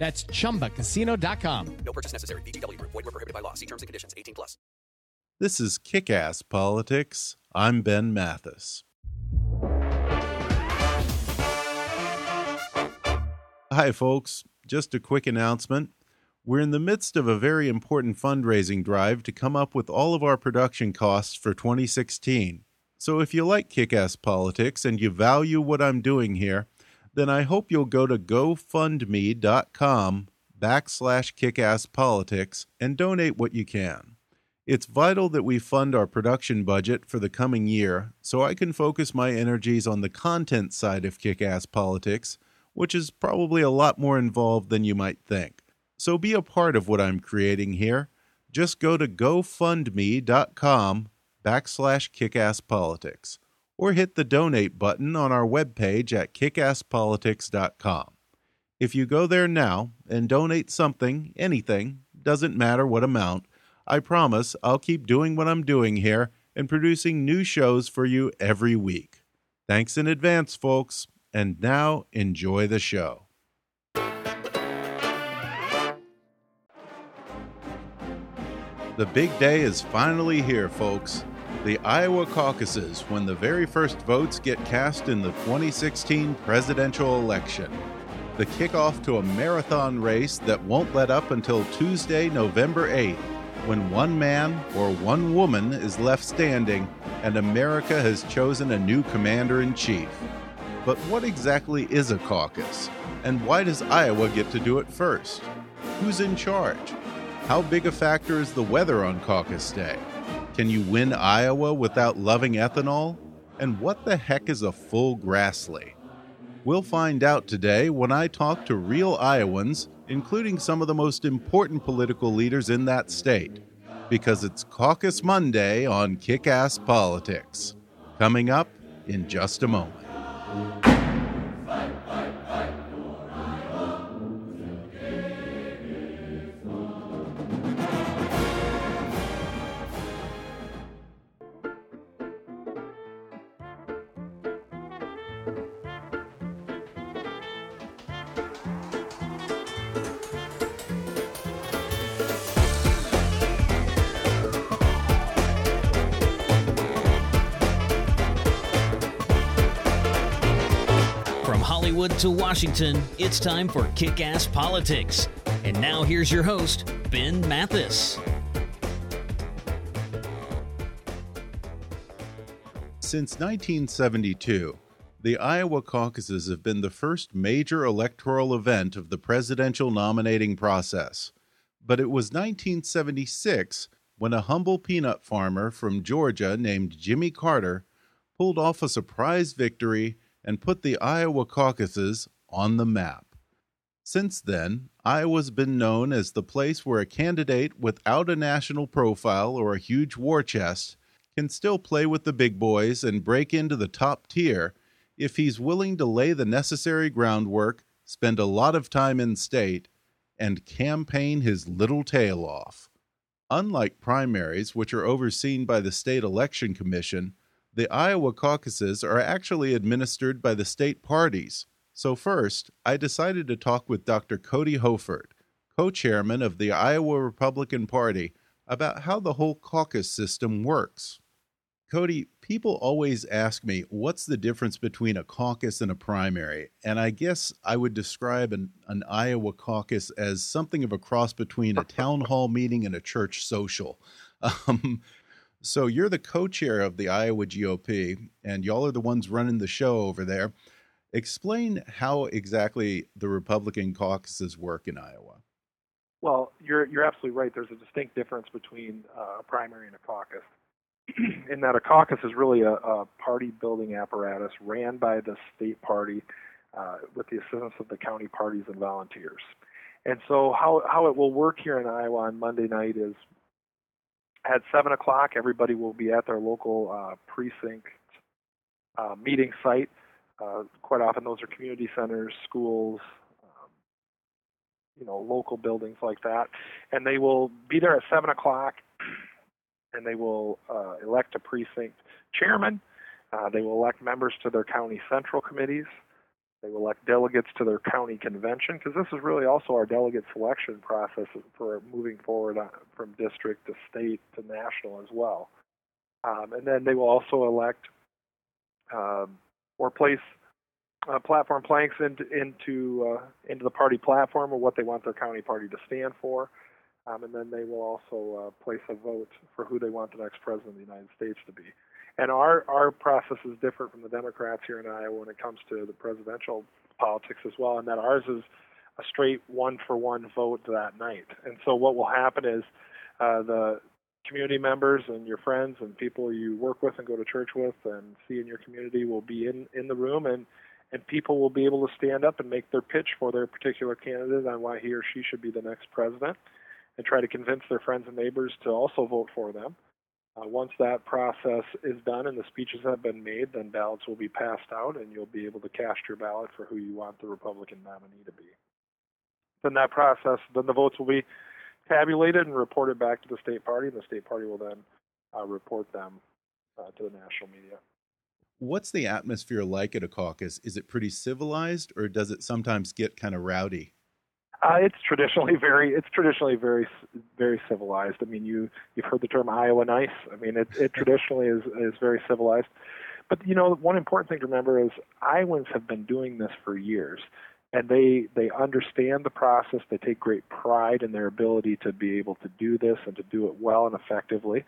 That's chumbacasino.com. No purchase necessary. VGW Group. Void were prohibited by law. See terms and conditions. 18 plus. This is Kick Ass Politics. I'm Ben Mathis. Hi, folks. Just a quick announcement. We're in the midst of a very important fundraising drive to come up with all of our production costs for 2016. So if you like Kick Ass Politics and you value what I'm doing here, then I hope you'll go to gofundme.com backslash kickasspolitics and donate what you can. It's vital that we fund our production budget for the coming year so I can focus my energies on the content side of kick ass politics, which is probably a lot more involved than you might think. So be a part of what I'm creating here. Just go to gofundme.com backslash kickasspolitics or hit the donate button on our webpage at kickasspolitics.com. If you go there now and donate something, anything, doesn't matter what amount, I promise I'll keep doing what I'm doing here and producing new shows for you every week. Thanks in advance, folks, and now enjoy the show. The big day is finally here, folks. The Iowa caucuses, when the very first votes get cast in the 2016 presidential election. The kickoff to a marathon race that won't let up until Tuesday, November 8th, when one man or one woman is left standing and America has chosen a new commander in chief. But what exactly is a caucus? And why does Iowa get to do it first? Who's in charge? How big a factor is the weather on caucus day? Can you win Iowa without loving ethanol? And what the heck is a full Grassley? We'll find out today when I talk to real Iowans, including some of the most important political leaders in that state, because it's Caucus Monday on Kick Ass Politics. Coming up in just a moment. From Hollywood to Washington, it's time for Kick Ass Politics. And now here's your host, Ben Mathis. Since 1972, the Iowa caucuses have been the first major electoral event of the presidential nominating process. But it was 1976 when a humble peanut farmer from Georgia named Jimmy Carter pulled off a surprise victory and put the Iowa caucuses on the map. Since then, Iowa's been known as the place where a candidate without a national profile or a huge war chest can still play with the big boys and break into the top tier if he's willing to lay the necessary groundwork, spend a lot of time in state, and campaign his little tail off. Unlike primaries, which are overseen by the State Election Commission, the Iowa caucuses are actually administered by the state parties. So, first, I decided to talk with Dr. Cody Hoefert, co chairman of the Iowa Republican Party, about how the whole caucus system works. Cody, people always ask me, what's the difference between a caucus and a primary? And I guess I would describe an, an Iowa caucus as something of a cross between a town hall meeting and a church social. Um, so you're the co chair of the Iowa GOP, and y'all are the ones running the show over there. Explain how exactly the Republican caucuses work in Iowa. Well, you're you're absolutely right. There's a distinct difference between uh, a primary and a caucus. in that a caucus is really a, a party building apparatus ran by the state party uh, with the assistance of the county parties and volunteers. And so how how it will work here in Iowa on Monday night is at seven o'clock everybody will be at their local uh, precinct uh, meeting site. Uh, quite often those are community centers, schools, um, you know, local buildings like that, and they will be there at seven o'clock and they will uh, elect a precinct chairman. Uh, they will elect members to their county central committees. They will elect delegates to their county convention because this is really also our delegate selection process for moving forward uh, from district to state to national as well. Um, and then they will also elect um, or place uh, platform planks into into, uh, into the party platform or what they want their county party to stand for. Um, and then they will also uh, place a vote for who they want the next president of the United States to be. And our our process is different from the Democrats here in Iowa when it comes to the presidential politics as well, and that ours is a straight one for one vote that night. And so what will happen is uh, the community members and your friends and people you work with and go to church with and see in your community will be in in the room and and people will be able to stand up and make their pitch for their particular candidate on why he or she should be the next president and try to convince their friends and neighbors to also vote for them. Uh, once that process is done and the speeches have been made, then ballots will be passed out and you'll be able to cast your ballot for who you want the Republican nominee to be. Then that process, then the votes will be tabulated and reported back to the state party, and the state party will then uh, report them uh, to the national media. What's the atmosphere like at a caucus? Is it pretty civilized, or does it sometimes get kind of rowdy? Uh, it's traditionally very it's traditionally very very civilized. I mean, you you've heard the term Iowa nice. I mean, it it traditionally is is very civilized. But you know, one important thing to remember is Iowans have been doing this for years, and they they understand the process. They take great pride in their ability to be able to do this and to do it well and effectively.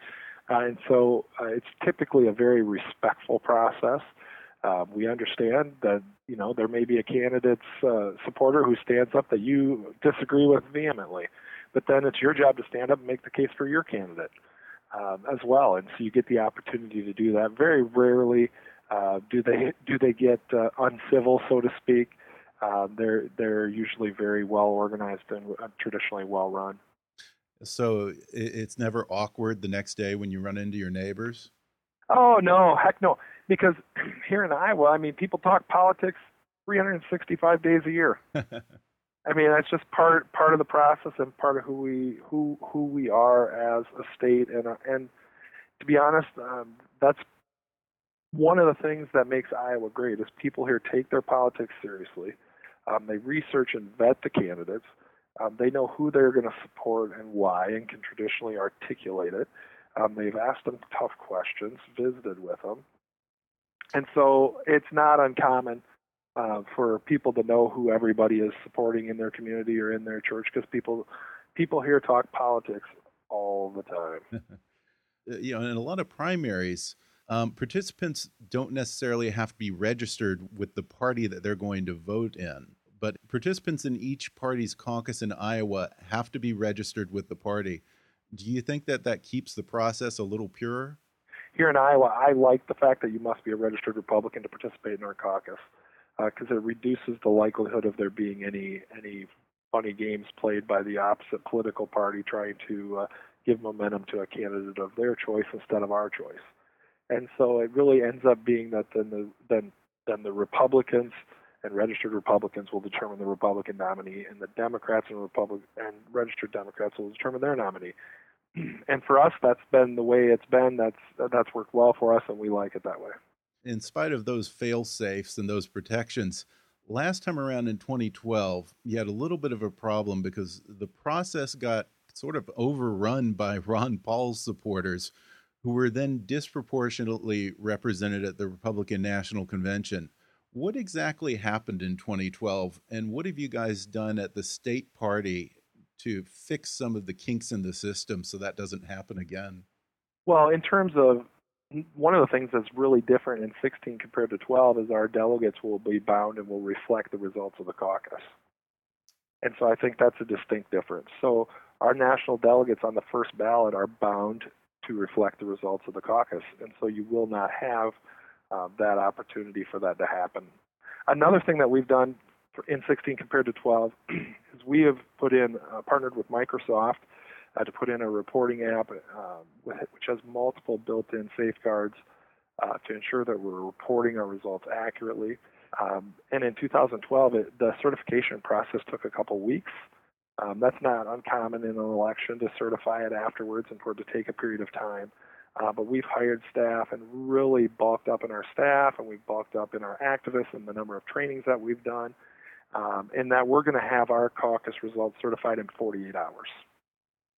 Uh, and so uh, it's typically a very respectful process. Uh, we understand that you know there may be a candidate's uh, supporter who stands up that you disagree with vehemently, but then it's your job to stand up and make the case for your candidate um, as well, and so you get the opportunity to do that. Very rarely uh, do they do they get uh, uncivil, so to speak. Uh, they're they're usually very well organized and uh, traditionally well run. So it's never awkward the next day when you run into your neighbors. Oh no, heck no. Because here in Iowa, I mean, people talk politics 365 days a year. I mean, that's just part part of the process and part of who we who who we are as a state. And uh, and to be honest, um, that's one of the things that makes Iowa great is people here take their politics seriously. Um, they research and vet the candidates. Um, they know who they're going to support and why, and can traditionally articulate it. Um, they've asked them tough questions, visited with them, and so it's not uncommon uh, for people to know who everybody is supporting in their community or in their church because people people here talk politics all the time. you know, in a lot of primaries, um, participants don't necessarily have to be registered with the party that they're going to vote in. But participants in each party's caucus in Iowa have to be registered with the party. Do you think that that keeps the process a little purer? Here in Iowa, I like the fact that you must be a registered Republican to participate in our caucus because uh, it reduces the likelihood of there being any any funny games played by the opposite political party trying to uh, give momentum to a candidate of their choice instead of our choice. And so it really ends up being that then the then then the Republicans and registered Republicans will determine the Republican nominee, and the Democrats and Republic and registered Democrats will determine their nominee. and for us, that's been the way it's been. That's that's worked well for us, and we like it that way. In spite of those fail safes and those protections, last time around in 2012, you had a little bit of a problem because the process got sort of overrun by Ron Paul's supporters who were then disproportionately represented at the Republican National Convention. What exactly happened in 2012, and what have you guys done at the state party to fix some of the kinks in the system so that doesn't happen again? Well, in terms of one of the things that's really different in 16 compared to 12 is our delegates will be bound and will reflect the results of the caucus. And so I think that's a distinct difference. So our national delegates on the first ballot are bound to reflect the results of the caucus. And so you will not have uh, that opportunity for that to happen. Another thing that we've done in 16 compared to 12 is we have put in, uh, partnered with Microsoft uh, to put in a reporting app uh, which has multiple built-in safeguards uh, to ensure that we're reporting our results accurately. Um, and in 2012, it, the certification process took a couple weeks. Um, that's not uncommon in an election to certify it afterwards and for it to take a period of time. Uh, but we've hired staff and really bulked up in our staff, and we've bulked up in our activists and the number of trainings that we've done, um, and that we're going to have our caucus results certified in 48 hours.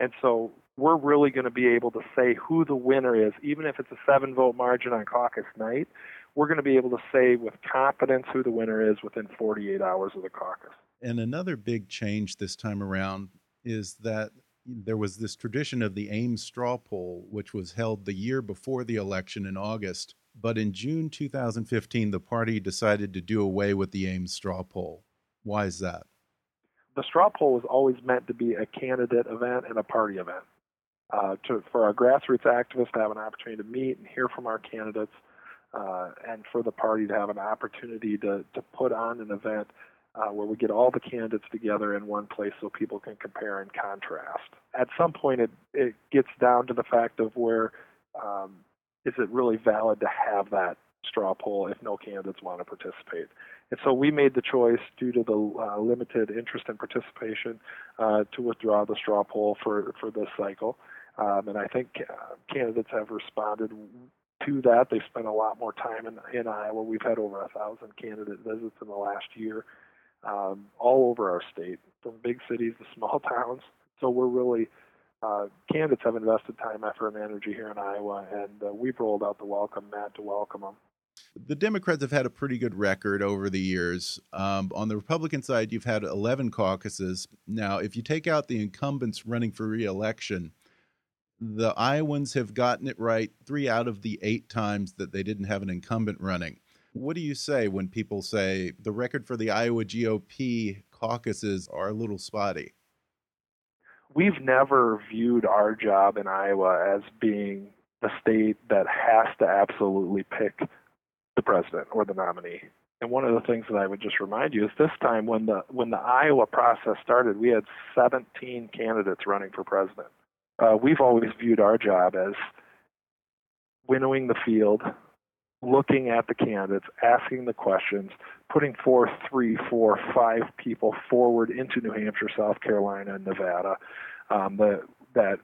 And so we're really going to be able to say who the winner is, even if it's a seven vote margin on caucus night. We're going to be able to say with confidence who the winner is within 48 hours of the caucus. And another big change this time around is that there was this tradition of the Ames straw poll, which was held the year before the election in August. But in June 2015, the party decided to do away with the Ames straw poll. Why is that? the straw poll was always meant to be a candidate event and a party event. Uh, to, for our grassroots activists to have an opportunity to meet and hear from our candidates, uh, and for the party to have an opportunity to, to put on an event uh, where we get all the candidates together in one place so people can compare and contrast. At some point, it, it gets down to the fact of where um, is it really valid to have that straw poll if no candidates want to participate. And so we made the choice, due to the uh, limited interest and participation, uh, to withdraw the straw poll for, for this cycle. Um, and I think uh, candidates have responded to that. They've spent a lot more time in, in Iowa. We've had over a thousand candidate visits in the last year, um, all over our state, from big cities to small towns. So we're really uh, candidates have invested time, effort, and energy here in Iowa, and uh, we've rolled out the welcome mat to welcome them. The Democrats have had a pretty good record over the years. Um, on the Republican side, you've had 11 caucuses. Now, if you take out the incumbents running for reelection, the Iowans have gotten it right three out of the eight times that they didn't have an incumbent running. What do you say when people say the record for the Iowa GOP caucuses are a little spotty? We've never viewed our job in Iowa as being the state that has to absolutely pick the president or the nominee. And one of the things that I would just remind you is this time when the when the Iowa process started, we had 17 candidates running for president. Uh, we've always viewed our job as winnowing the field, looking at the candidates, asking the questions, putting forth three, four, five people forward into New Hampshire, South Carolina, and Nevada um, that that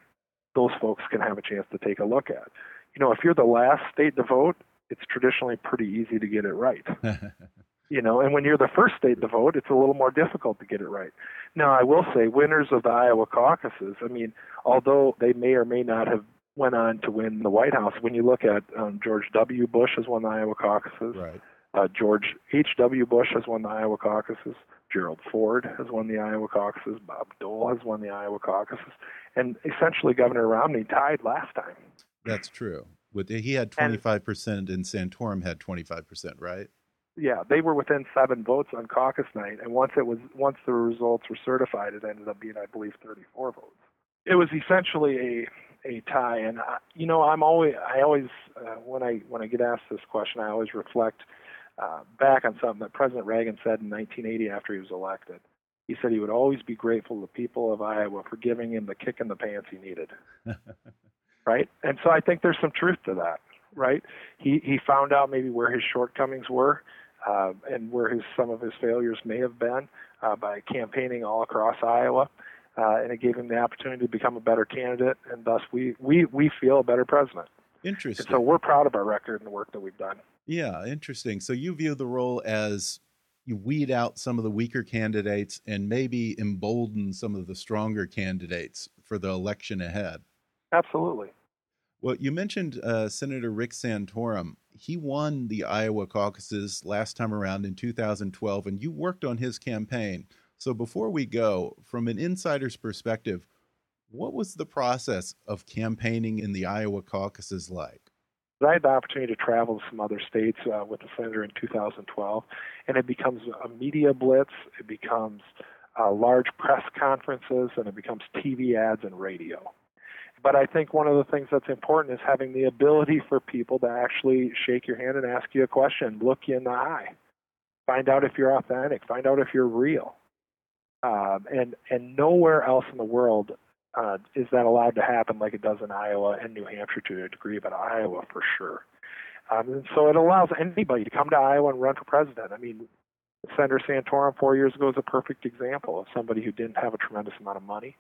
those folks can have a chance to take a look at. You know, if you're the last state to vote, it's traditionally pretty easy to get it right. you know, and when you're the first state to vote, it's a little more difficult to get it right. Now, I will say, winners of the Iowa caucuses. I mean, although they may or may not have went on to win the White House, when you look at um, George W. Bush has won the Iowa caucuses. Right. Uh, George H. W. Bush has won the Iowa caucuses. Gerald Ford has won the Iowa caucuses. Bob Dole has won the Iowa caucuses, and essentially Governor Romney tied last time. That's true. With he had twenty five percent, and Santorum had twenty five percent, right? Yeah, they were within seven votes on caucus night, and once it was once the results were certified, it ended up being, I believe, thirty four votes. It was essentially a a tie, and I, you know, I'm always I always uh, when I when I get asked this question, I always reflect uh, back on something that President Reagan said in 1980 after he was elected. He said he would always be grateful to the people of Iowa for giving him the kick in the pants he needed. right? And so I think there's some truth to that, right? He he found out maybe where his shortcomings were, uh, and where his some of his failures may have been uh, by campaigning all across Iowa, uh, and it gave him the opportunity to become a better candidate, and thus we we we feel a better president. Interesting. And so we're proud of our record and the work that we've done. Yeah, interesting. So you view the role as you weed out some of the weaker candidates and maybe embolden some of the stronger candidates for the election ahead. Absolutely. Well, you mentioned uh, Senator Rick Santorum. He won the Iowa caucuses last time around in 2012, and you worked on his campaign. So before we go, from an insider's perspective, what was the process of campaigning in the Iowa caucuses like? I had the opportunity to travel to some other states uh, with the senator in 2012, and it becomes a media blitz. It becomes uh, large press conferences, and it becomes TV ads and radio. But I think one of the things that's important is having the ability for people to actually shake your hand and ask you a question, look you in the eye, find out if you're authentic, find out if you're real. Um, and and nowhere else in the world uh, is that allowed to happen like it does in Iowa and New Hampshire to a degree, but Iowa for sure. Um, and so it allows anybody to come to Iowa and run for president. I mean, Senator Santorum four years ago is a perfect example of somebody who didn't have a tremendous amount of money,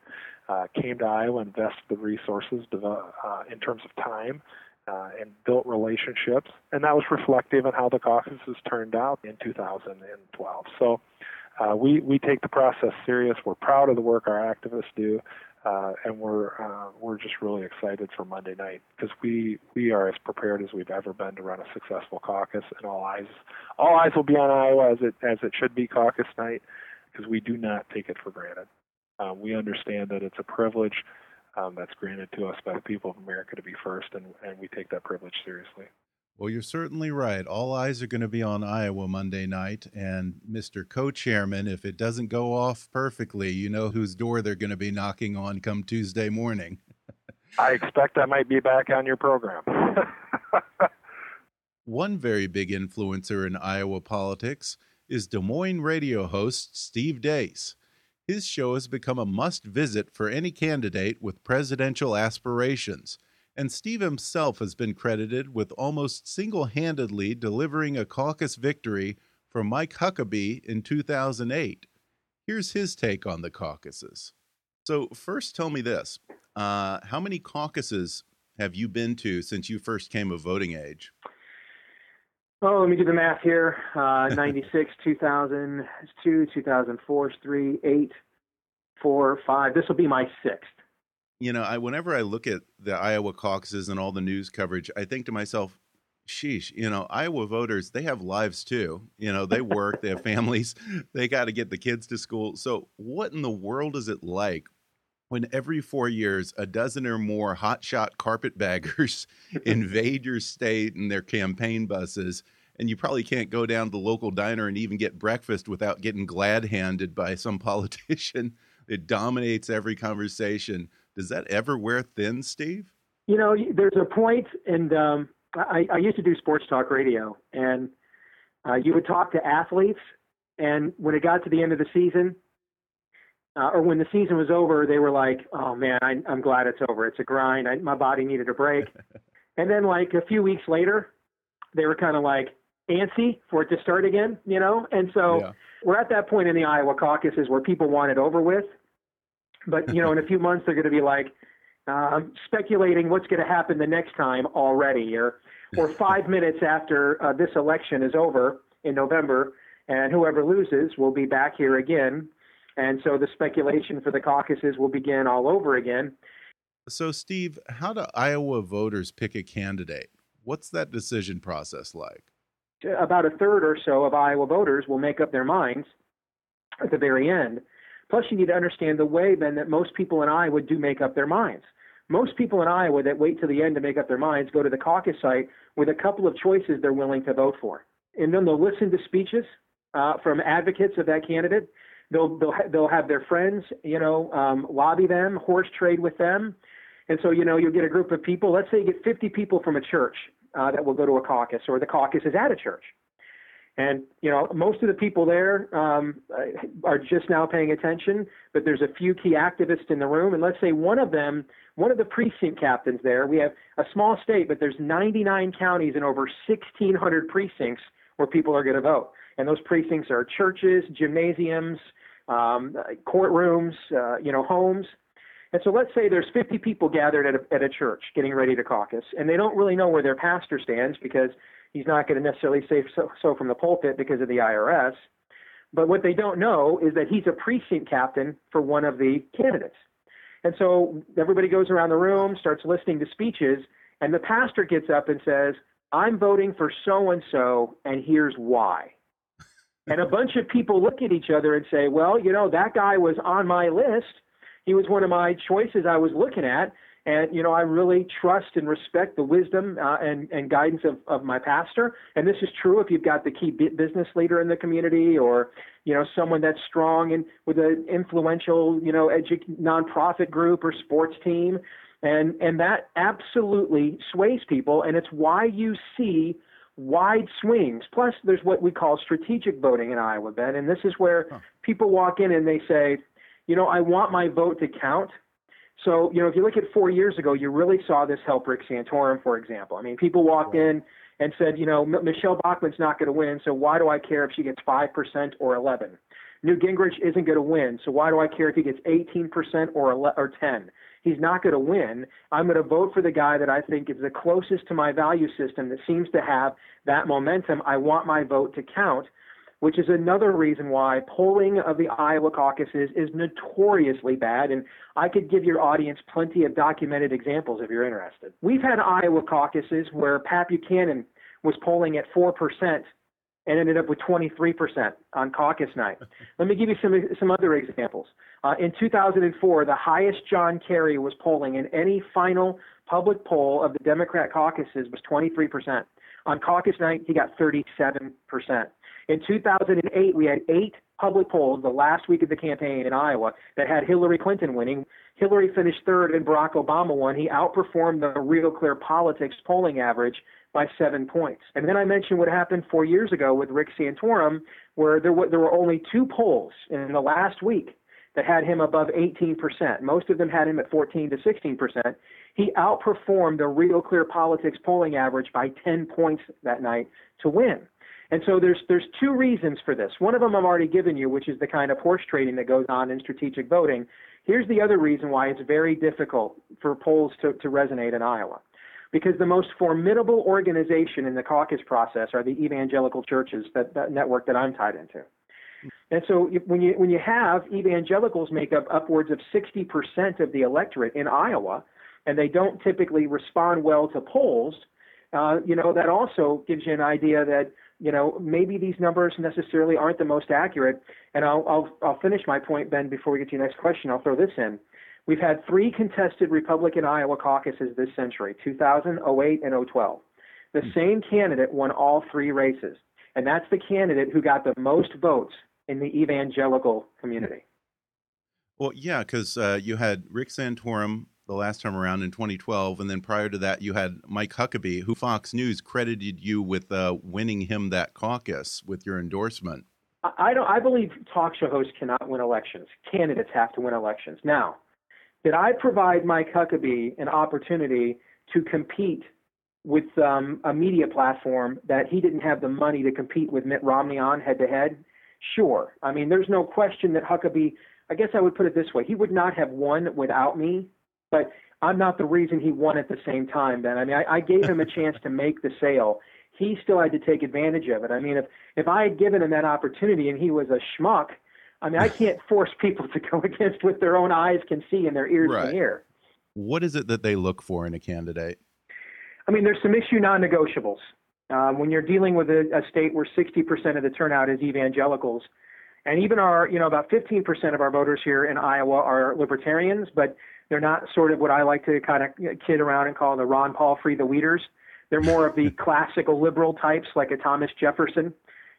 uh, came to Iowa, invested the resources uh, in terms of time, uh, and built relationships, and that was reflective in how the caucuses turned out in 2012. So uh, we we take the process serious. We're proud of the work our activists do, uh, and we're uh, we're just really excited for Monday night because we we are as prepared as we've ever been to run a successful caucus, and all eyes all eyes will be on Iowa as it as it should be caucus night because we do not take it for granted. Uh, we understand that it's a privilege um, that's granted to us by the people of America to be first, and, and we take that privilege seriously. Well, you're certainly right. All eyes are going to be on Iowa Monday night. And Mr. Co chairman, if it doesn't go off perfectly, you know whose door they're going to be knocking on come Tuesday morning. I expect I might be back on your program. One very big influencer in Iowa politics is Des Moines radio host Steve Deace. His show has become a must visit for any candidate with presidential aspirations and Steve himself has been credited with almost single handedly delivering a caucus victory for Mike Huckabee in 2008. Here's his take on the caucuses. So, first, tell me this uh, How many caucuses have you been to since you first came of voting age? Oh, let me do the math here. Uh, 96, 2002, 2004, 3, 8, 4, 5. This will be my sixth you know, I whenever I look at the Iowa caucuses and all the news coverage, I think to myself, sheesh, you know, Iowa voters, they have lives too. You know, they work, they have families, they got to get the kids to school. So, what in the world is it like when every four years a dozen or more hotshot carpetbaggers invade your state in their campaign buses? And you probably can't go down to the local diner and even get breakfast without getting glad handed by some politician. It dominates every conversation does that ever wear thin, Steve? You know, there's a point, and um, I, I used to do sports talk radio, and uh, you would talk to athletes, and when it got to the end of the season, uh, or when the season was over, they were like, "Oh man, I, I'm glad it's over. It's a grind. I, my body needed a break." and then, like a few weeks later, they were kind of like antsy for it to start again, you know. And so yeah. we're at that point in the Iowa caucuses where people want it over with, but you know, in a few months, they're going to be like uh, speculating what's going to happen the next time already, or or five minutes after uh, this election is over in November, and whoever loses will be back here again, and so the speculation for the caucuses will begin all over again. So, Steve, how do Iowa voters pick a candidate? What's that decision process like? About a third or so of Iowa voters will make up their minds at the very end. Plus, you need to understand the way, Ben, that most people in Iowa do make up their minds. Most people in Iowa that wait to the end to make up their minds go to the caucus site with a couple of choices they're willing to vote for. And then they'll listen to speeches uh, from advocates of that candidate. They'll, they'll, they'll have their friends, you know, um, lobby them, horse trade with them. And so, you know, you'll get a group of people, let's say you get 50 people from a church uh, that will go to a caucus, or the caucus is at a church. And you know, most of the people there um, are just now paying attention, but there's a few key activists in the room. And let's say one of them, one of the precinct captains there, we have a small state, but there's 99 counties and over 1,600 precincts where people are going to vote. And those precincts are churches, gymnasiums, um, courtrooms, uh, you know, homes. And so let's say there's 50 people gathered at a, at a church getting ready to caucus, and they don't really know where their pastor stands because he's not going to necessarily say so, so from the pulpit because of the IRS. But what they don't know is that he's a precinct captain for one of the candidates. And so everybody goes around the room, starts listening to speeches, and the pastor gets up and says, I'm voting for so and so, and here's why. And a bunch of people look at each other and say, Well, you know, that guy was on my list. He was one of my choices I was looking at. And, you know, I really trust and respect the wisdom uh, and, and guidance of, of my pastor. And this is true if you've got the key business leader in the community or, you know, someone that's strong and with an influential, you know, edu- nonprofit group or sports team. And, and that absolutely sways people. And it's why you see wide swings. Plus, there's what we call strategic voting in Iowa, Ben. And this is where huh. people walk in and they say, you know, I want my vote to count so, you know, if you look at four years ago, you really saw this help Rick Santorum, for example. I mean, people walked in and said, you know, M- Michele Bachmann's not going to win, so why do I care if she gets 5% or 11? Newt Gingrich isn't going to win, so why do I care if he gets 18% or 11, or 10? He's not going to win. I'm going to vote for the guy that I think is the closest to my value system that seems to have that momentum. I want my vote to count which is another reason why polling of the Iowa caucuses is notoriously bad. And I could give your audience plenty of documented examples if you're interested. We've had Iowa caucuses where Pat Buchanan was polling at 4% and ended up with 23% on caucus night. Let me give you some some other examples. Uh, in 2004, the highest John Kerry was polling in any final public poll of the Democrat caucuses was 23%. On caucus night, he got 37%. In 2008, we had eight public polls the last week of the campaign in Iowa that had Hillary Clinton winning. Hillary finished third and Barack Obama won. He outperformed the Real Clear Politics polling average by seven points. And then I mentioned what happened four years ago with Rick Santorum, where there were, there were only two polls in the last week that had him above 18%. Most of them had him at 14 to 16%. He outperformed the Real Clear Politics polling average by 10 points that night to win. And so there's there's two reasons for this. One of them I've already given you, which is the kind of horse trading that goes on in strategic voting. Here's the other reason why it's very difficult for polls to, to resonate in Iowa. Because the most formidable organization in the caucus process are the evangelical churches, that, that network that I'm tied into. And so when you when you have evangelicals make up upwards of 60% of the electorate in Iowa, and they don't typically respond well to polls, uh, you know that also gives you an idea that you know, maybe these numbers necessarily aren't the most accurate. And I'll, I'll, I'll finish my point, Ben, before we get to your next question. I'll throw this in. We've had three contested Republican Iowa caucuses this century 2000, 08, and 012. The hmm. same candidate won all three races. And that's the candidate who got the most votes in the evangelical community. Well, yeah, because uh, you had Rick Santorum the last time around in 2012, and then prior to that, you had Mike Huckabee, who Fox News credited you with uh, winning him that caucus with your endorsement. I don't. I believe talk show hosts cannot win elections. Candidates have to win elections. Now, did I provide Mike Huckabee an opportunity to compete with um, a media platform that he didn't have the money to compete with Mitt Romney on head to head? Sure. I mean, there's no question that Huckabee. I guess I would put it this way: he would not have won without me but I'm not the reason he won at the same time. Ben, I mean, I, I gave him a chance to make the sale. He still had to take advantage of it. I mean, if if I had given him that opportunity and he was a schmuck, I mean, I can't force people to go against what their own eyes can see and their ears right. can hear. What is it that they look for in a candidate? I mean, there's some issue non-negotiables. Um, when you're dealing with a, a state where 60% of the turnout is evangelicals, and even our, you know, about 15% of our voters here in Iowa are libertarians, but they're not sort of what I like to kind of kid around and call the Ron Paul free the weeders. They're more of the classical liberal types like a Thomas Jefferson,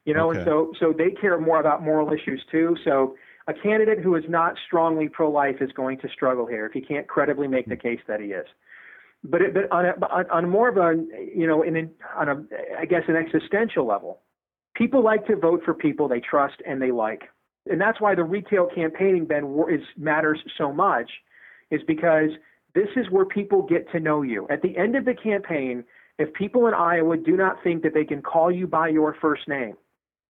you know, okay. and so so they care more about moral issues too. So a candidate who is not strongly pro-life is going to struggle here if he can't credibly make the hmm. case that he is. But, it, but on, a, on more of a, you know, in, on a, I guess, an existential level, people like to vote for people they trust and they like, and that's why the retail campaigning Ben is matters so much is because this is where people get to know you. At the end of the campaign, if people in Iowa do not think that they can call you by your first name,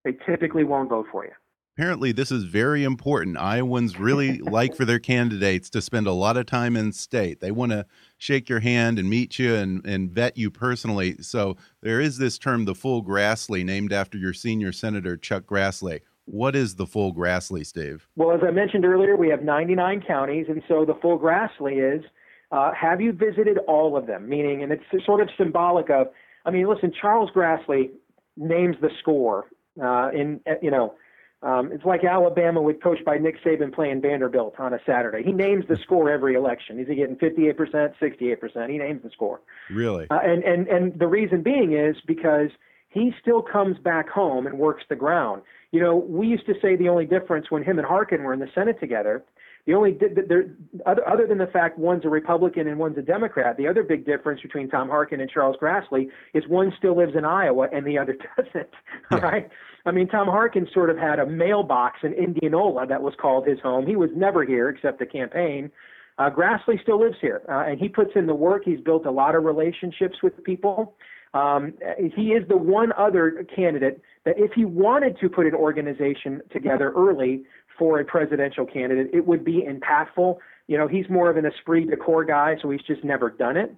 they typically won't vote for you. Apparently, this is very important. Iowans really like for their candidates to spend a lot of time in state. They want to shake your hand and meet you and, and vet you personally. So there is this term, the full Grassley, named after your senior senator, Chuck Grassley. What is the full Grassley, Steve? Well, as I mentioned earlier, we have 99 counties, and so the full Grassley is Uh, have you visited all of them? Meaning, and it's sort of symbolic of, I mean, listen, Charles Grassley names the score uh, in, you know, um, it's like Alabama with coached by Nick Saban playing Vanderbilt on a Saturday. He names the score every election. Is he getting 58%, 68%? He names the score. Really? Uh, and, and, and the reason being is because he still comes back home and works the ground. You know, we used to say the only difference when him and Harkin were in the Senate together the only there, other other than the fact one's a Republican and one's a Democrat, the other big difference between Tom Harkin and Charles Grassley is one still lives in Iowa and the other doesn't. Yeah. Right. I mean, Tom Harkin sort of had a mailbox in Indianola that was called his home. He was never here except the campaign. Uh, Grassley still lives here, uh, and he puts in the work. He's built a lot of relationships with people. Um, he is the one other candidate that, if he wanted to put an organization together early, for a presidential candidate, it would be impactful. You know, he's more of an esprit de corps guy, so he's just never done it.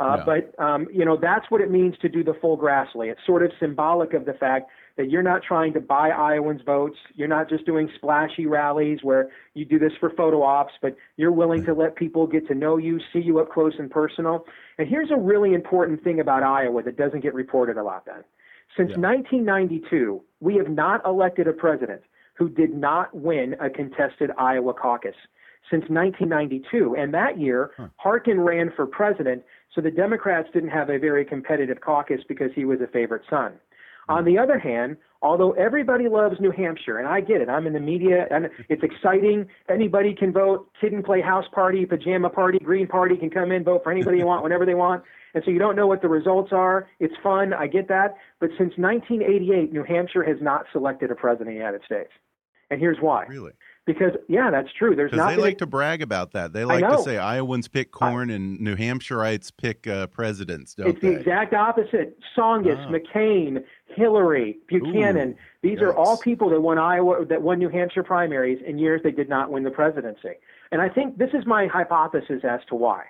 Uh, no. But um, you know, that's what it means to do the full Grassley. It's sort of symbolic of the fact that you're not trying to buy Iowans' votes. You're not just doing splashy rallies where you do this for photo ops, but you're willing to let people get to know you, see you up close and personal. And here's a really important thing about Iowa that doesn't get reported a lot. Then, since yeah. 1992, we have not elected a president who did not win a contested Iowa caucus since 1992. And that year, huh. Harkin ran for president, so the Democrats didn't have a very competitive caucus because he was a favorite son. Hmm. On the other hand, although everybody loves New Hampshire, and I get it, I'm in the media, and it's exciting. Anybody can vote. Kid and play house party, pajama party, green party can come in, vote for anybody you want, whenever they want. And so you don't know what the results are. It's fun. I get that. But since 1988, New Hampshire has not selected a president of the United States. And here's why. Really? Because yeah, that's true. There's not. They like to brag about that. They like to say Iowans pick corn I, and New Hampshireites pick uh, presidents. Don't it's they? the exact opposite. Tsongas, ah. McCain, Hillary, Buchanan. Ooh, these are all people that won Iowa, that won New Hampshire primaries in years they did not win the presidency. And I think this is my hypothesis as to why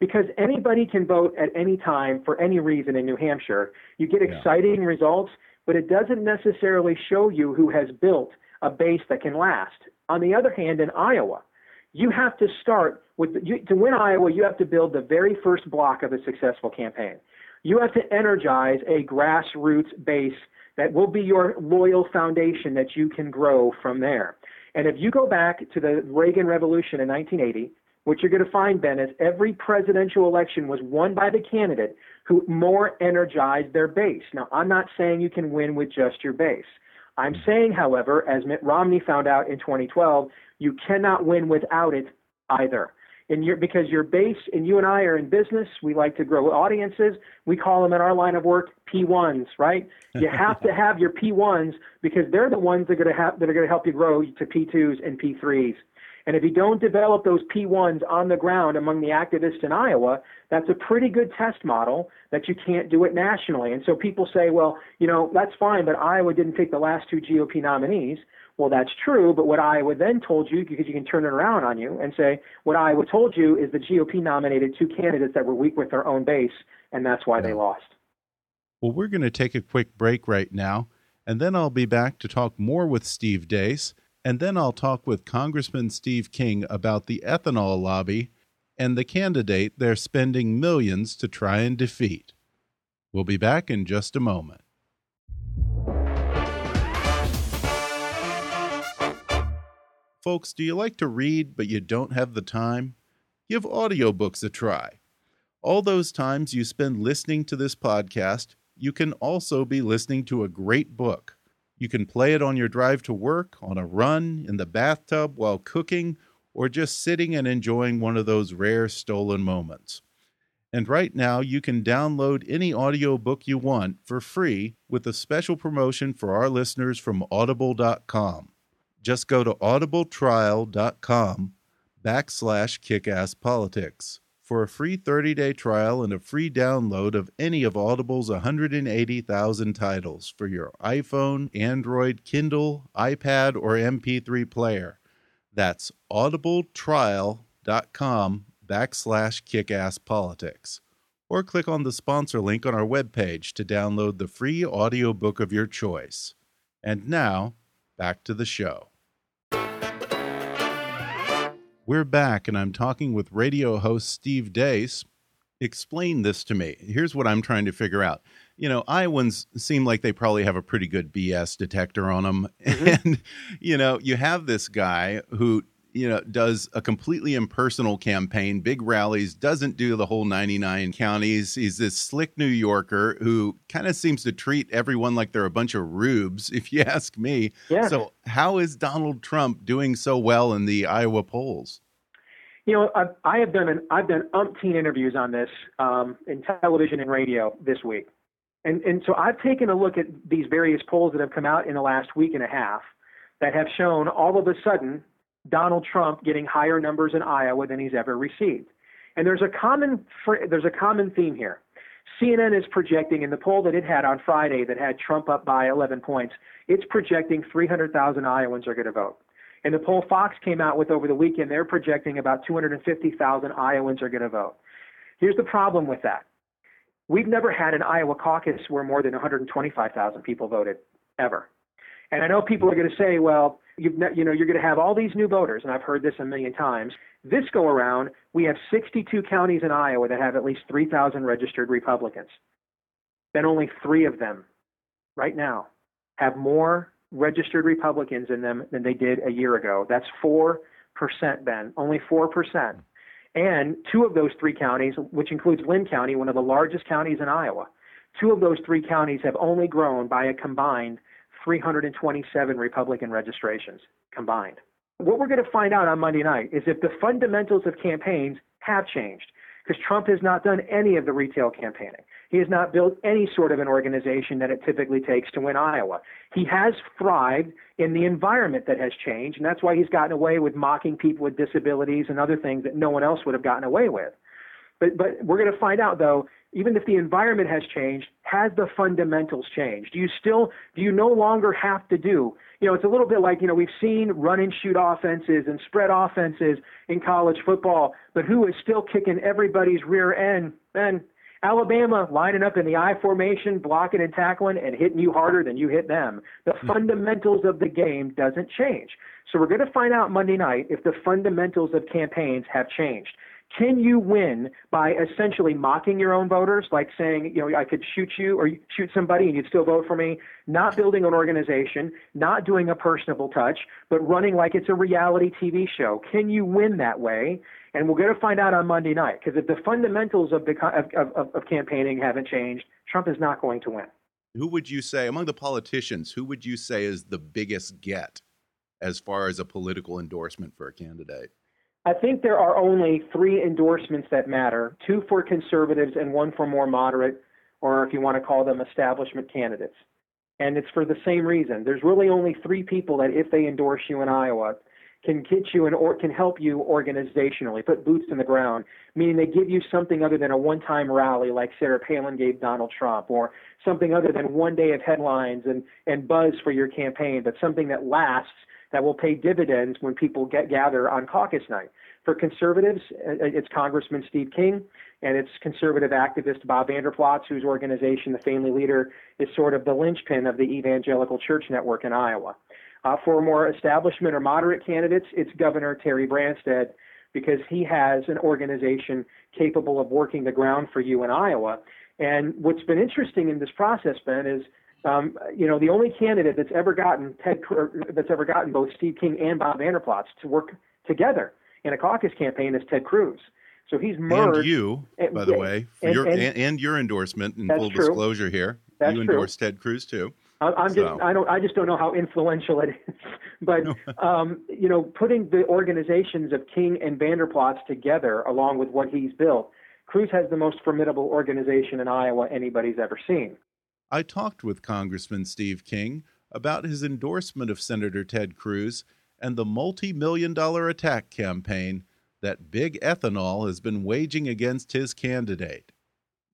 because anybody can vote at any time for any reason in New Hampshire. You get exciting yeah. results, but it doesn't necessarily show you who has built a base that can last. On the other hand, in Iowa, you have to start with you, to win Iowa. You have to build the very first block of a successful campaign. You have to energize a grassroots base that will be your loyal foundation that you can grow from there. And if you go back to the Reagan Revolution in 1980, what you're going to find, Ben, is every presidential election was won by the candidate who more energized their base. Now, I'm not saying you can win with just your base. I'm saying, however, as Mitt Romney found out in 2012, you cannot win without it either. And your, because your base and you and I are in business, we like to grow audiences. We call them in our line of work P1s, right? You have to have your P1s because they're the ones that are going to have, that are going to help you grow to P2s and P3s. And if you don't develop those P1s on the ground among the activists in Iowa, that's a pretty good test model that you can't do it nationally. And so people say, well, you know, that's fine, but Iowa didn't pick the last two GOP nominees. Well, that's true, but what Iowa then told you, because you can turn it around on you and say, what Iowa told you is the GOP nominated two candidates that were weak with their own base, and that's why they lost. Well, we're going to take a quick break right now, and then I'll be back to talk more with Steve Deace and then I'll talk with Congressman Steve King about the ethanol lobby and the candidate they're spending millions to try and defeat. We'll be back in just a moment. Folks, do you like to read but you don't have the time? Give audiobooks a try. All those times you spend listening to this podcast, you can also be listening to a great book. You can play it on your drive to work, on a run, in the bathtub, while cooking, or just sitting and enjoying one of those rare stolen moments. And right now, you can download any audiobook you want for free with a special promotion for our listeners from audible.com. Just go to audibletrial.com backslash kickasspolitics for a free 30-day trial and a free download of any of Audible's 180,000 titles for your iPhone, Android, Kindle, iPad, or MP3 player. That's audibletrial.com backslash kickasspolitics. Or click on the sponsor link on our webpage to download the free audiobook of your choice. And now, back to the show. We're back, and I'm talking with radio host Steve Deace. Explain this to me. Here's what I'm trying to figure out. You know, Iowans seem like they probably have a pretty good BS detector on them. Mm -hmm. And, you know, you have this guy who you know, does a completely impersonal campaign, big rallies, doesn't do the whole 99 counties. He's this slick New Yorker who kind of seems to treat everyone like they're a bunch of rubes, if you ask me. Yeah. So, how is Donald Trump doing so well in the Iowa polls? You know, I've, I have done an I've done umpteen interviews on this um, in television and radio this week, and and so I've taken a look at these various polls that have come out in the last week and a half that have shown all of a sudden Donald Trump getting higher numbers in Iowa than he's ever received. And there's a common there's a common theme here. CNN is projecting in the poll that it had on Friday that had Trump up by 11 points. It's projecting 300,000 Iowans are going to vote. And the poll Fox came out with over the weekend, they're projecting about 250,000 Iowans are going to vote. Here's the problem with that. We've never had an Iowa caucus where more than 125,000 people voted ever. And I know people are going to say, well, you've you know you're going to have all these new voters, and I've heard this a million times. This go around, we have 62 counties in Iowa that have at least 3,000 registered Republicans. Then only three of them, right now, have more registered Republicans in them than they did a year ago. That's four percent, Ben. Only four percent. And two of those three counties, which includes Linn County, one of the largest counties in Iowa, two of those three counties have only grown by a combined 327 Republican registrations combined. What we're going to find out on Monday night is if the fundamentals of campaigns have changed, because Trump has not done any of the retail campaigning. He has not built any sort of an organization that it typically takes to win Iowa. He has thrived in the environment that has changed, and that's why he's gotten away with mocking people with disabilities and other things that no one else would have gotten away with. But but we're going to find out though, even if the environment has changed, has the fundamentals changed? Do you still do you no longer have to do? You know, it's a little bit like you know we've seen run and shoot offenses and spread offenses in college football, but who is still kicking everybody's rear end? And Alabama lining up in the I formation, blocking and tackling, and hitting you harder than you hit them. The mm-hmm. fundamentals of the game doesn't change. So we're going to find out Monday night if the fundamentals of campaigns have changed. Can you win by essentially mocking your own voters, like saying, you know, I could shoot you or shoot somebody and you'd still vote for me, not building an organization, not doing a personable touch, but running like it's a reality TV show? Can you win that way? And we're going to find out on Monday night because if the fundamentals of, the, of, of, of campaigning haven't changed, Trump is not going to win. Who would you say, among the politicians, who would you say is the biggest get as far as a political endorsement for a candidate? I think there are only three endorsements that matter two for conservatives and one for more moderate, or if you want to call them establishment candidates. And it's for the same reason. There's really only three people that, if they endorse you in Iowa, can get you and or can help you organizationally, put boots in the ground, meaning they give you something other than a one-time rally like Sarah Palin gave Donald Trump, or something other than one day of headlines and, and buzz for your campaign, but something that lasts that will pay dividends when people get gather on caucus night. For conservatives, uh, uh, it's Congressman Steve King, and it's conservative activist Bob Vander Plaats, whose organization, the Family Leader, is sort of the linchpin of the Evangelical Church Network in Iowa. Uh, for more establishment or moderate candidates, it's Governor Terry Branstad, because he has an organization capable of working the ground for you in Iowa. And what's been interesting in this process, Ben, is um, you know, the only candidate that's ever gotten Ted that's ever gotten both Steve King and Bob Vander Plaats to work together in a caucus campaign is Ted Cruz. So he's merged. And you, and, by the way, and, your, and, and, your endorsement in full true. disclosure here, that's you endorsed Ted Cruz too. I'm so. just I don't I just don't know how influential it is, but um, you know, putting the organizations of King and Vander Plaats together, along with what he's built, Cruz has the most formidable organization in Iowa anybody's ever seen. I talked with Congressman Steve King about his endorsement of Senator Ted Cruz and the multi million dollar attack campaign that Big Ethanol has been waging against his candidate.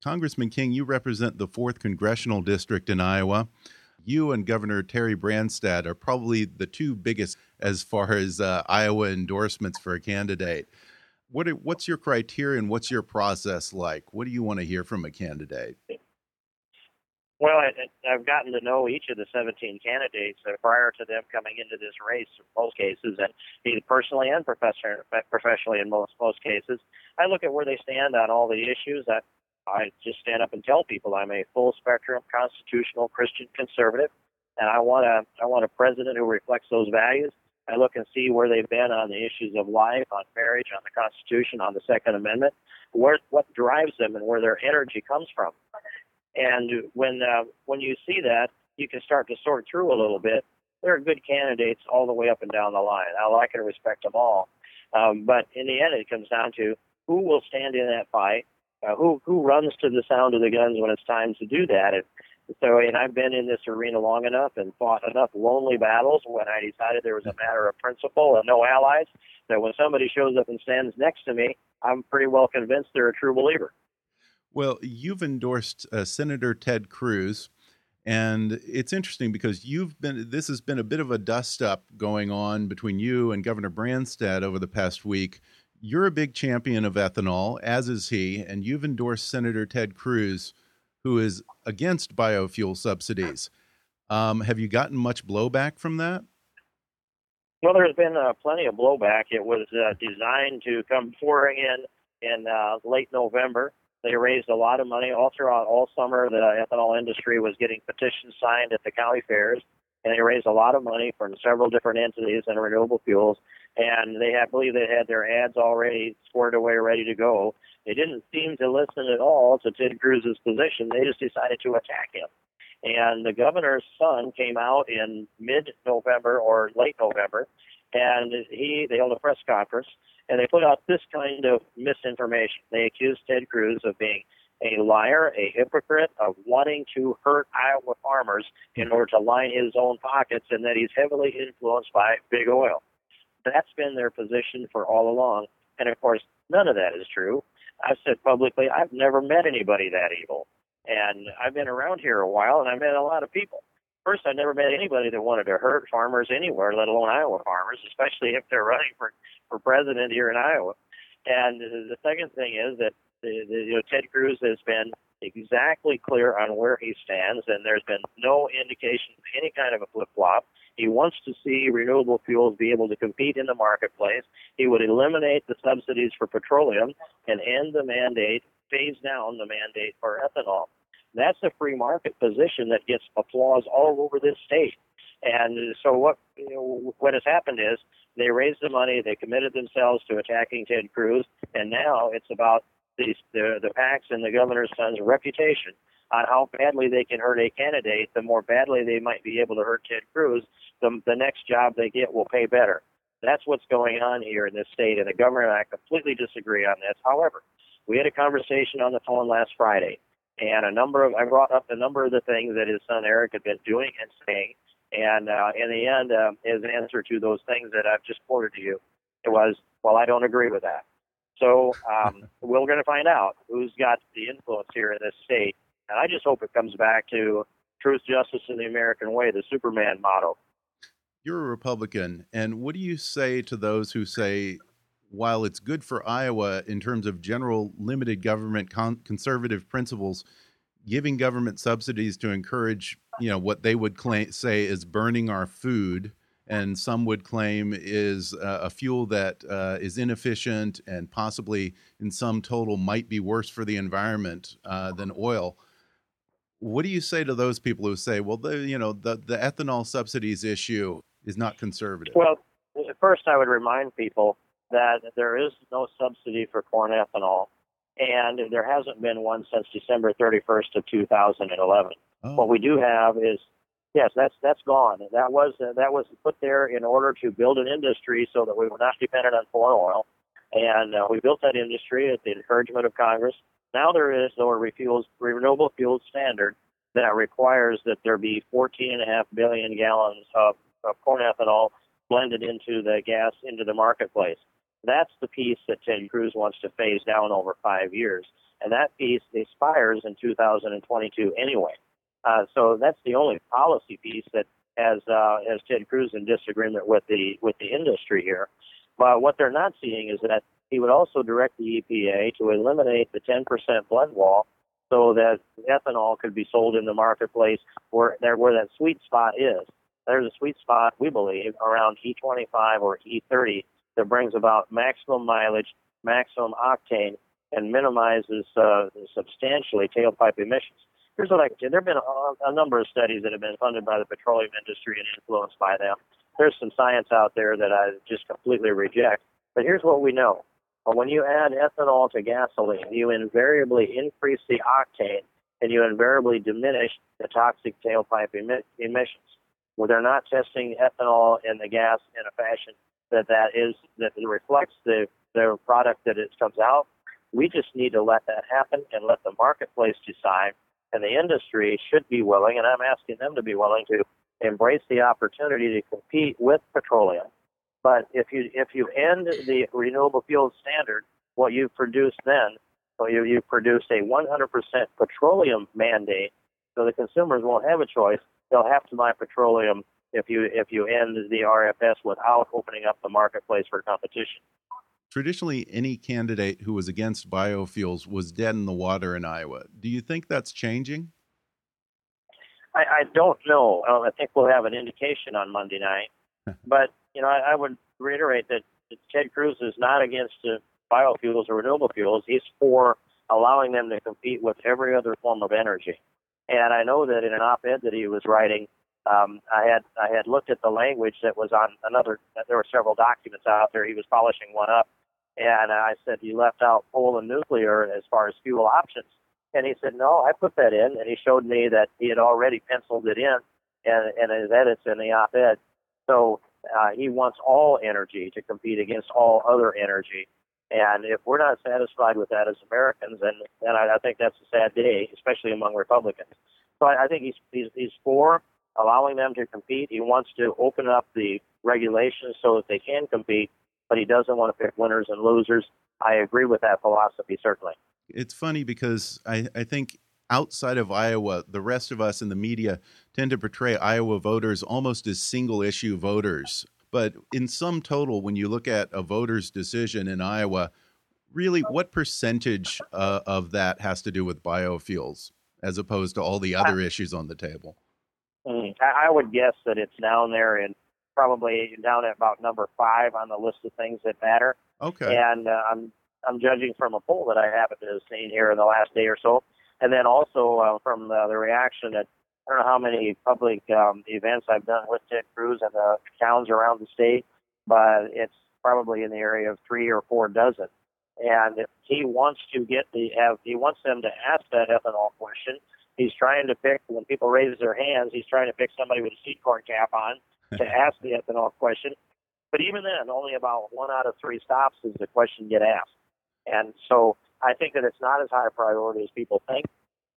Congressman King, you represent the 4th Congressional District in Iowa. You and Governor Terry Branstad are probably the two biggest as far as uh, Iowa endorsements for a candidate. What what's your criteria and what's your process like? What do you want to hear from a candidate? Well, I, I've gotten to know each of the 17 candidates uh, prior to them coming into this race in most cases, and either personally and professionally in most most cases. I look at where they stand on all the issues. I, I just stand up and tell people I'm a full spectrum constitutional Christian conservative, and I want a I want a president who reflects those values. I look and see where they've been on the issues of life, on marriage, on the Constitution, on the Second Amendment, where what drives them and where their energy comes from. And when uh, when you see that, you can start to sort through a little bit. There are good candidates all the way up and down the line. I like and respect them all, um, but in the end, it comes down to who will stand in that fight, uh, who who runs to the sound of the guns when it's time to do that. And so, and I've been in this arena long enough and fought enough lonely battles when I decided there was a matter of principle and no allies. That when somebody shows up and stands next to me, I'm pretty well convinced they're a true believer. Well, you've endorsed uh, Senator Ted Cruz, and it's interesting because you've been. This has been a bit of a dust up going on between you and Governor Branstad over the past week. You're a big champion of ethanol, as is he, and you've endorsed Senator Ted Cruz, who is against biofuel subsidies. Um, have you gotten much blowback from that? Well, there's been uh, plenty of blowback. It was uh, designed to come pouring in in uh, late November. They raised a lot of money all throughout all summer. The uh, ethanol industry was getting petitions signed at the county fairs, and they raised a lot of money from several different entities and renewable fuels. And they had, I believe they had their ads already squared away, ready to go. They didn't seem to listen at all to Ted Cruz's position. They just decided to attack him. And the governor's son came out in mid-November or late November, and he they held a press conference and they put out this kind of misinformation. They accused Ted Cruz of being a liar, a hypocrite, of wanting to hurt Iowa farmers in order to line his own pockets, and that he's heavily influenced by big oil. That's been their position for all along. And of course, none of that is true. I've said publicly, I've never met anybody that evil. And I've been around here a while, and I've met a lot of people. First, I never met anybody that wanted to hurt farmers anywhere, let alone Iowa farmers, especially if they're running for for president here in Iowa. And the second thing is that the, the, you know, Ted Cruz has been exactly clear on where he stands, and there's been no indication of any kind of a flip flop. He wants to see renewable fuels be able to compete in the marketplace. He would eliminate the subsidies for petroleum and end the mandate, phase down the mandate for ethanol. That's a free market position that gets applause all over this state. And so what you know, what has happened is they raised the money, they committed themselves to attacking Ted Cruz, and now it's about these, the the PACs and the governor's son's reputation on how badly they can hurt a candidate. The more badly they might be able to hurt Ted Cruz, the the next job they get will pay better. That's what's going on here in this state, and the governor and I completely disagree on this. However, we had a conversation on the phone last Friday, and a number of I brought up a number of the things that his son Eric had been doing and saying, and uh, in the end, uh, his answer to those things that I've just quoted to you, it was, well, I don't agree with that. So um, we're going to find out who's got the influence here in this state, and I just hope it comes back to truth, justice, and the American way, the Superman motto. You're a Republican, and what do you say to those who say, while it's good for Iowa in terms of general limited government con conservative principles, giving government subsidies to encourage, you know, what they would claim say is burning our food, and some would claim is uh, a fuel that uh, is inefficient and possibly, in some total, might be worse for the environment uh, than oil. What do you say to those people who say, well, the you know the the ethanol subsidies issue is not conservative? Well, first, I would remind people that there is no subsidy for corn ethanol and there hasn't been one since December 31st of 2011. Oh. What we do have is yes, that's that's gone. That was uh, that was put there in order to build an industry so that we were not dependent on foreign oil, and uh, we built that industry at the encouragement of Congress. Now there is no refuels, renewable fuels standard that requires that there be 14.5 billion gallons of, of corn ethanol blended into the gas into the marketplace. That's the piece that Ted Cruz wants to phase down over five years. And that piece expires in 2022 anyway. Uh, so that's the only policy piece that has uh, has Ted Cruz in disagreement with the with the industry here. But what they're not seeing is that he would also direct the EPA to eliminate the 10% blend wall so that ethanol could be sold in the marketplace where there where that sweet spot is. There's a sweet spot, we believe, around E25 or E30 that brings about maximum mileage, maximum octane, and minimizes uh, substantially tailpipe emissions. Here's what I can say. There have been a, a number of studies that have been funded by the petroleum industry and influenced by them. There's some science out there that I just completely reject. But here's what we know. When you add ethanol to gasoline, you invariably increase the octane and you invariably diminish the toxic tailpipe emi- emissions. Well, they're not testing ethanol in the gas in a fashion that that is that reflects the the product that it comes out. We just need to let that happen and let the marketplace decide. And the industry should be willing, and I'm asking them to be willing to embrace the opportunity to compete with petroleum. But if you if you end the renewable fuel standard, what you produce then, so you you produce a 100% petroleum mandate, so the consumers won't have a choice. They'll have to buy petroleum if you if you end the RFS without opening up the marketplace for competition. Traditionally, any candidate who was against biofuels was dead in the water in Iowa. Do you think that's changing? I, I don't know. Um, I think we'll have an indication on Monday night. but you know, I, I would reiterate that Ted Cruz is not against uh, biofuels or renewable fuels. He's for allowing them to compete with every other form of energy. And I know that in an op-ed that he was writing, um, I had I had looked at the language that was on another. There were several documents out there. He was polishing one up, and I said you left out coal and nuclear as far as fuel options. And he said, no, I put that in. And he showed me that he had already penciled it in and, and his edits in the op-ed. So uh, he wants all energy to compete against all other energy. And if we're not satisfied with that as Americans, then, then I, I think that's a sad day, especially among Republicans. So I, I think he's, he's, he's for allowing them to compete. He wants to open up the regulations so that they can compete, but he doesn't want to pick winners and losers. I agree with that philosophy, certainly. It's funny because I, I think outside of Iowa, the rest of us in the media tend to portray Iowa voters almost as single issue voters. But in sum total, when you look at a voter's decision in Iowa, really what percentage uh, of that has to do with biofuels as opposed to all the other issues on the table? Mm, I would guess that it's down there and probably down at about number five on the list of things that matter. Okay. And uh, I'm I'm judging from a poll that I happen to have seen here in the last day or so, and then also uh, from the, the reaction at I don't know how many public um, events I've done with Ted Cruz and the towns around the state, but it's probably in the area of three or four dozen. And if he wants to get the have he wants them to ask that ethanol question. He's trying to pick when people raise their hands. He's trying to pick somebody with a seed corn cap on to ask the ethanol question. But even then, only about one out of three stops does the question get asked. And so I think that it's not as high a priority as people think.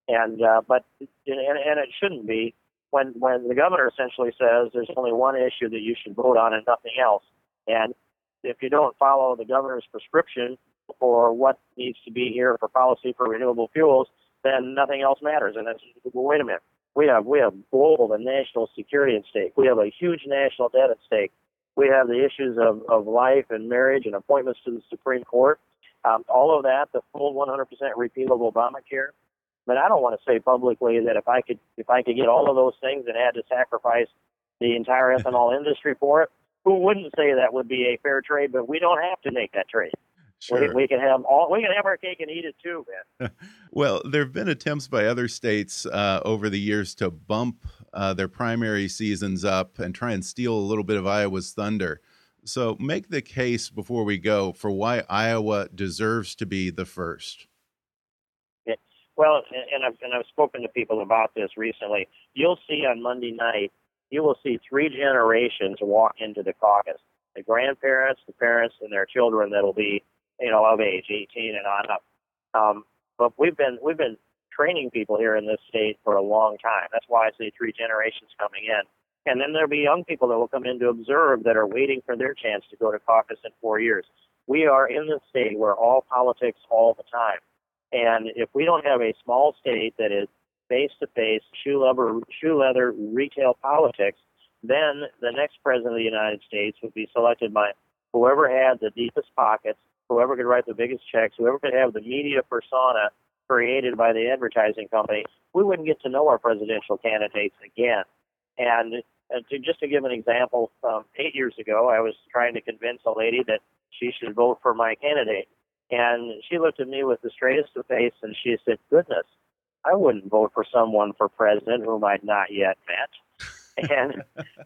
And uh, but and, and it shouldn't be when when the governor essentially says there's only one issue that you should vote on and nothing else. And if you don't follow the governor's prescription for what needs to be here for policy for renewable fuels, then nothing else matters. And that's well, wait a minute. We have we have global and national security at stake. We have a huge national debt at stake. We have the issues of, of life and marriage and appointments to the Supreme Court. Um, all of that, the full 100% repeal of Obamacare. But I don't want to say publicly that if I could if I could get all of those things and had to sacrifice the entire ethanol industry for it, who wouldn't say that would be a fair trade? But we don't have to make that trade. Sure. We, we, can have all we can have our cake and eat it too, man. well, there have been attempts by other states uh, over the years to bump uh, their primary seasons up and try and steal a little bit of Iowa's thunder. So, make the case before we go for why Iowa deserves to be the first. Yeah. Well, and I've and I've spoken to people about this recently. You'll see on Monday night, you will see three generations walk into the caucus: the grandparents, the parents, and their children that'll be you know, of age, 18 and on up. Um, but we've been we've been training people here in this state for a long time. That's why I say three generations coming in. And then there'll be young people that will come in to observe that are waiting for their chance to go to caucus in four years. We are in the state where all politics all the time. And if we don't have a small state that is face to face, shoe leather, shoe leather retail politics, then the next president of the United States would be selected by whoever had the deepest pockets whoever could write the biggest checks, whoever could have the media persona created by the advertising company, we wouldn't get to know our presidential candidates again. And to just to give an example, um, eight years ago, I was trying to convince a lady that she should vote for my candidate, and she looked at me with the straightest of face, and she said, "Goodness, I wouldn't vote for someone for president whom I'd not yet met." and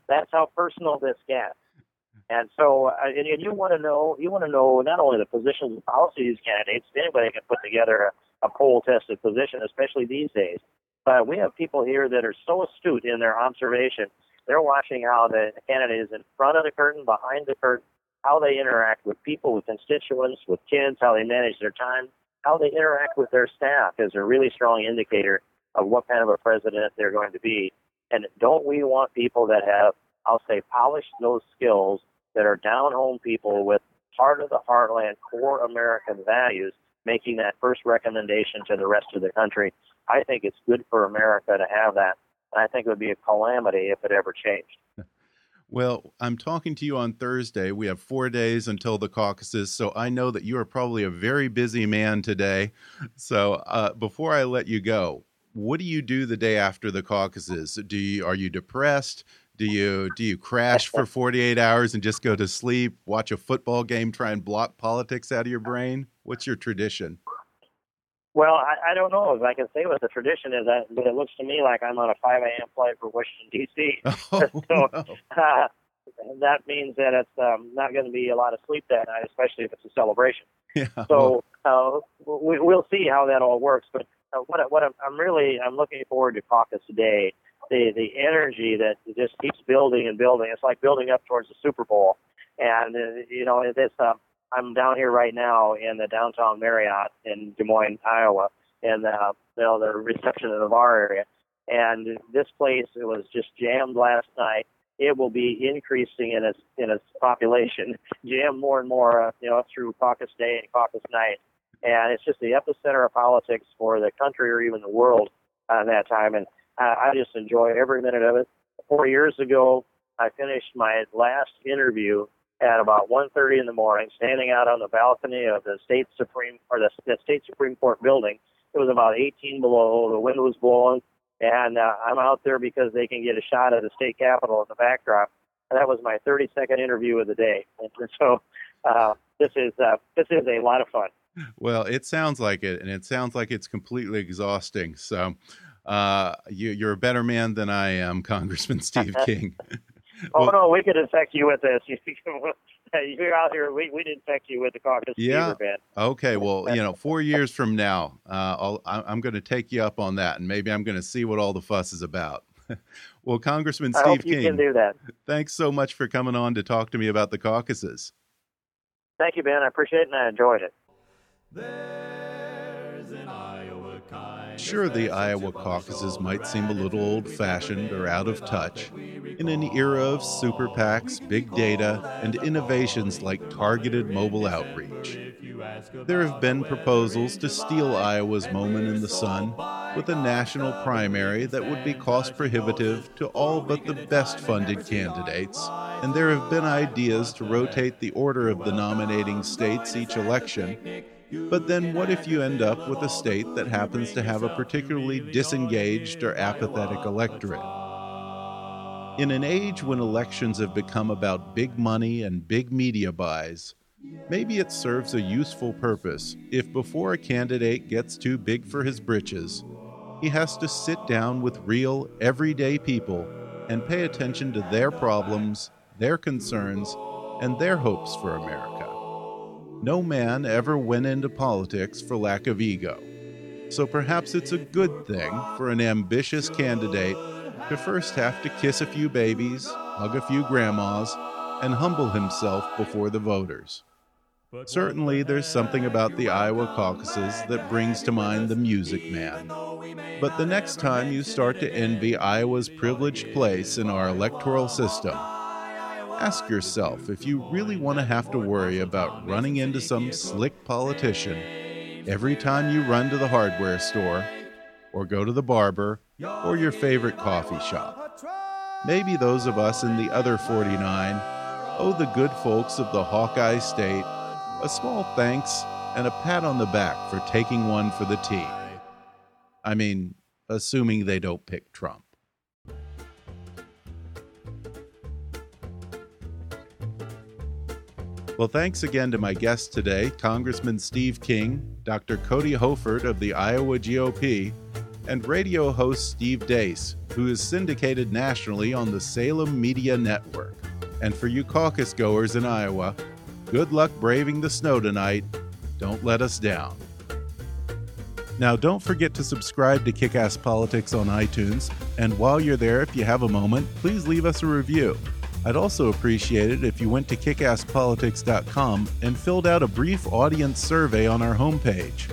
that's how personal this gets. And so, uh, and you want to know, you want to know not only the positions and policies of these candidates. Anybody can put together a, a poll-tested position, especially these days. But we have people here that are so astute in their observation. They're watching how the candidate is in front of the curtain, behind the curtain, how they interact with people, with constituents, with kids, how they manage their time, how they interact with their staff is a really strong indicator of what kind of a president they're going to be. And don't we want people that have, I'll say, polished those skills that are down home people with heart of the heartland core American values making that first recommendation to the rest of the country. I think it's good for America to have that. And I think it would be a calamity if it ever changed. Well, I'm talking to you on Thursday. We have four days until the caucuses, so I know that you are probably a very busy man today. So uh, before I let you go, what do you do the day after the caucuses? Do you are you depressed? Do you do you crash for 48 hours and just go to sleep, watch a football game, try and block politics out of your brain? What's your tradition? Well, I, I don't know if I can say what the tradition is, but it looks to me like I'm on a 5 a.m. flight for Washington D.C. Oh, so no. uh, that means that it's um, not going to be a lot of sleep that night, especially if it's a celebration. Yeah, So uh, we, we'll see how that all works. But uh, what, I- what I'm, I'm really I'm looking forward to caucus today. The the energy that just keeps building and building. It's like building up towards the Super Bowl. And uh, you know, this uh, I'm down here right now in the downtown Marriott in Des Moines, Iowa, and uh, you know the reception of our area. And this place it was just jammed last night. It will be increasing in its in its population, jammed more and more, uh, you know, through caucus day and caucus night. And it's just the epicenter of politics for the country or even the world uh, that time. And uh, I just enjoy every minute of it. Four years ago, I finished my last interview at about 1:30 in the morning, standing out on the balcony of the state supreme or the, the state supreme court building. It was about 18 below. The wind was blowing, and uh, I'm out there because they can get a shot of the state capitol in the backdrop. And that was my 30-second interview of the day. And so uh, this is uh, this is a lot of fun. Well, it sounds like it, and it sounds like it's completely exhausting. So, uh, you, you're a better man than I am, Congressman Steve King. Oh Well- no, we could infect you with this. You're out here. We we'd infect you with the caucus Yeah. fever, Ben. Okay, well, you know, four years from now, uh, I'll, I- I'm going to take you up on that, and maybe I'm going to see what all the fuss is about. well, Congressman Steve I Steve hope you King, can do that. thanks so much for coming on to talk to me about the caucuses. Thank you, Ben. I appreciate it and I enjoyed it. Sure, the Iowa caucuses might seem a little old fashioned or out of touch in an era of super PACs, big data, and innovations like targeted mobile outreach. There have been proposals to steal Iowa's moment in the sun with a national primary that would be cost prohibitive to all but the best funded candidates, and there have been ideas to rotate the order of the nominating states each election but then what if you end up with a state that happens to have a particularly disengaged or apathetic electorate? In an age when elections have become about big money and big media buys, maybe it serves a useful purpose if before a candidate gets too big for his britches, he has to sit down with real, everyday people and pay attention to their problems, their concerns, and their hopes for America. No man ever went into politics for lack of ego. So perhaps it's a good thing for an ambitious candidate to first have to kiss a few babies, hug a few grandmas, and humble himself before the voters. Certainly, there's something about the Iowa caucuses that brings to mind the music man. But the next time you start to envy Iowa's privileged place in our electoral system, Ask yourself if you really want to have to worry about running into some slick politician every time you run to the hardware store, or go to the barber, or your favorite coffee shop. Maybe those of us in the other 49 owe the good folks of the Hawkeye State a small thanks and a pat on the back for taking one for the team. I mean, assuming they don't pick Trump. Well, thanks again to my guests today Congressman Steve King, Dr. Cody Hoefert of the Iowa GOP, and radio host Steve Deace, who is syndicated nationally on the Salem Media Network. And for you caucus goers in Iowa, good luck braving the snow tonight. Don't let us down. Now, don't forget to subscribe to Kickass Politics on iTunes, and while you're there, if you have a moment, please leave us a review. I'd also appreciate it if you went to kickasspolitics.com and filled out a brief audience survey on our homepage.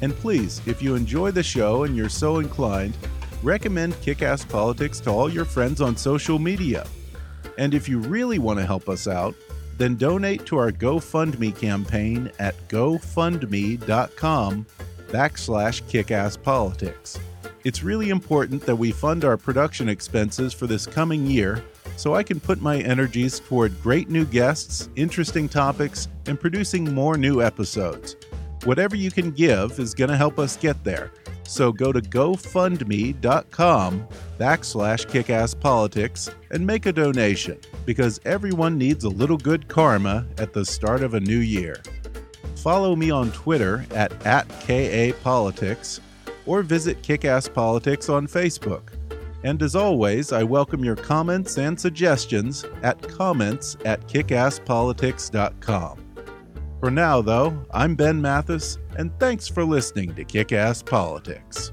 And please, if you enjoy the show and you're so inclined, recommend Kickass Politics to all your friends on social media. And if you really want to help us out, then donate to our GoFundMe campaign at gofundme.com backslash kickasspolitics. It's really important that we fund our production expenses for this coming year so I can put my energies toward great new guests, interesting topics, and producing more new episodes. Whatever you can give is going to help us get there. So go to gofundme.com backslash kickasspolitics and make a donation because everyone needs a little good karma at the start of a new year. Follow me on Twitter at, at KAPolitics or visit Kickass Politics on Facebook. And as always, I welcome your comments and suggestions at comments at kickasspolitics.com. For now, though, I'm Ben Mathis, and thanks for listening to Kick Ass Politics.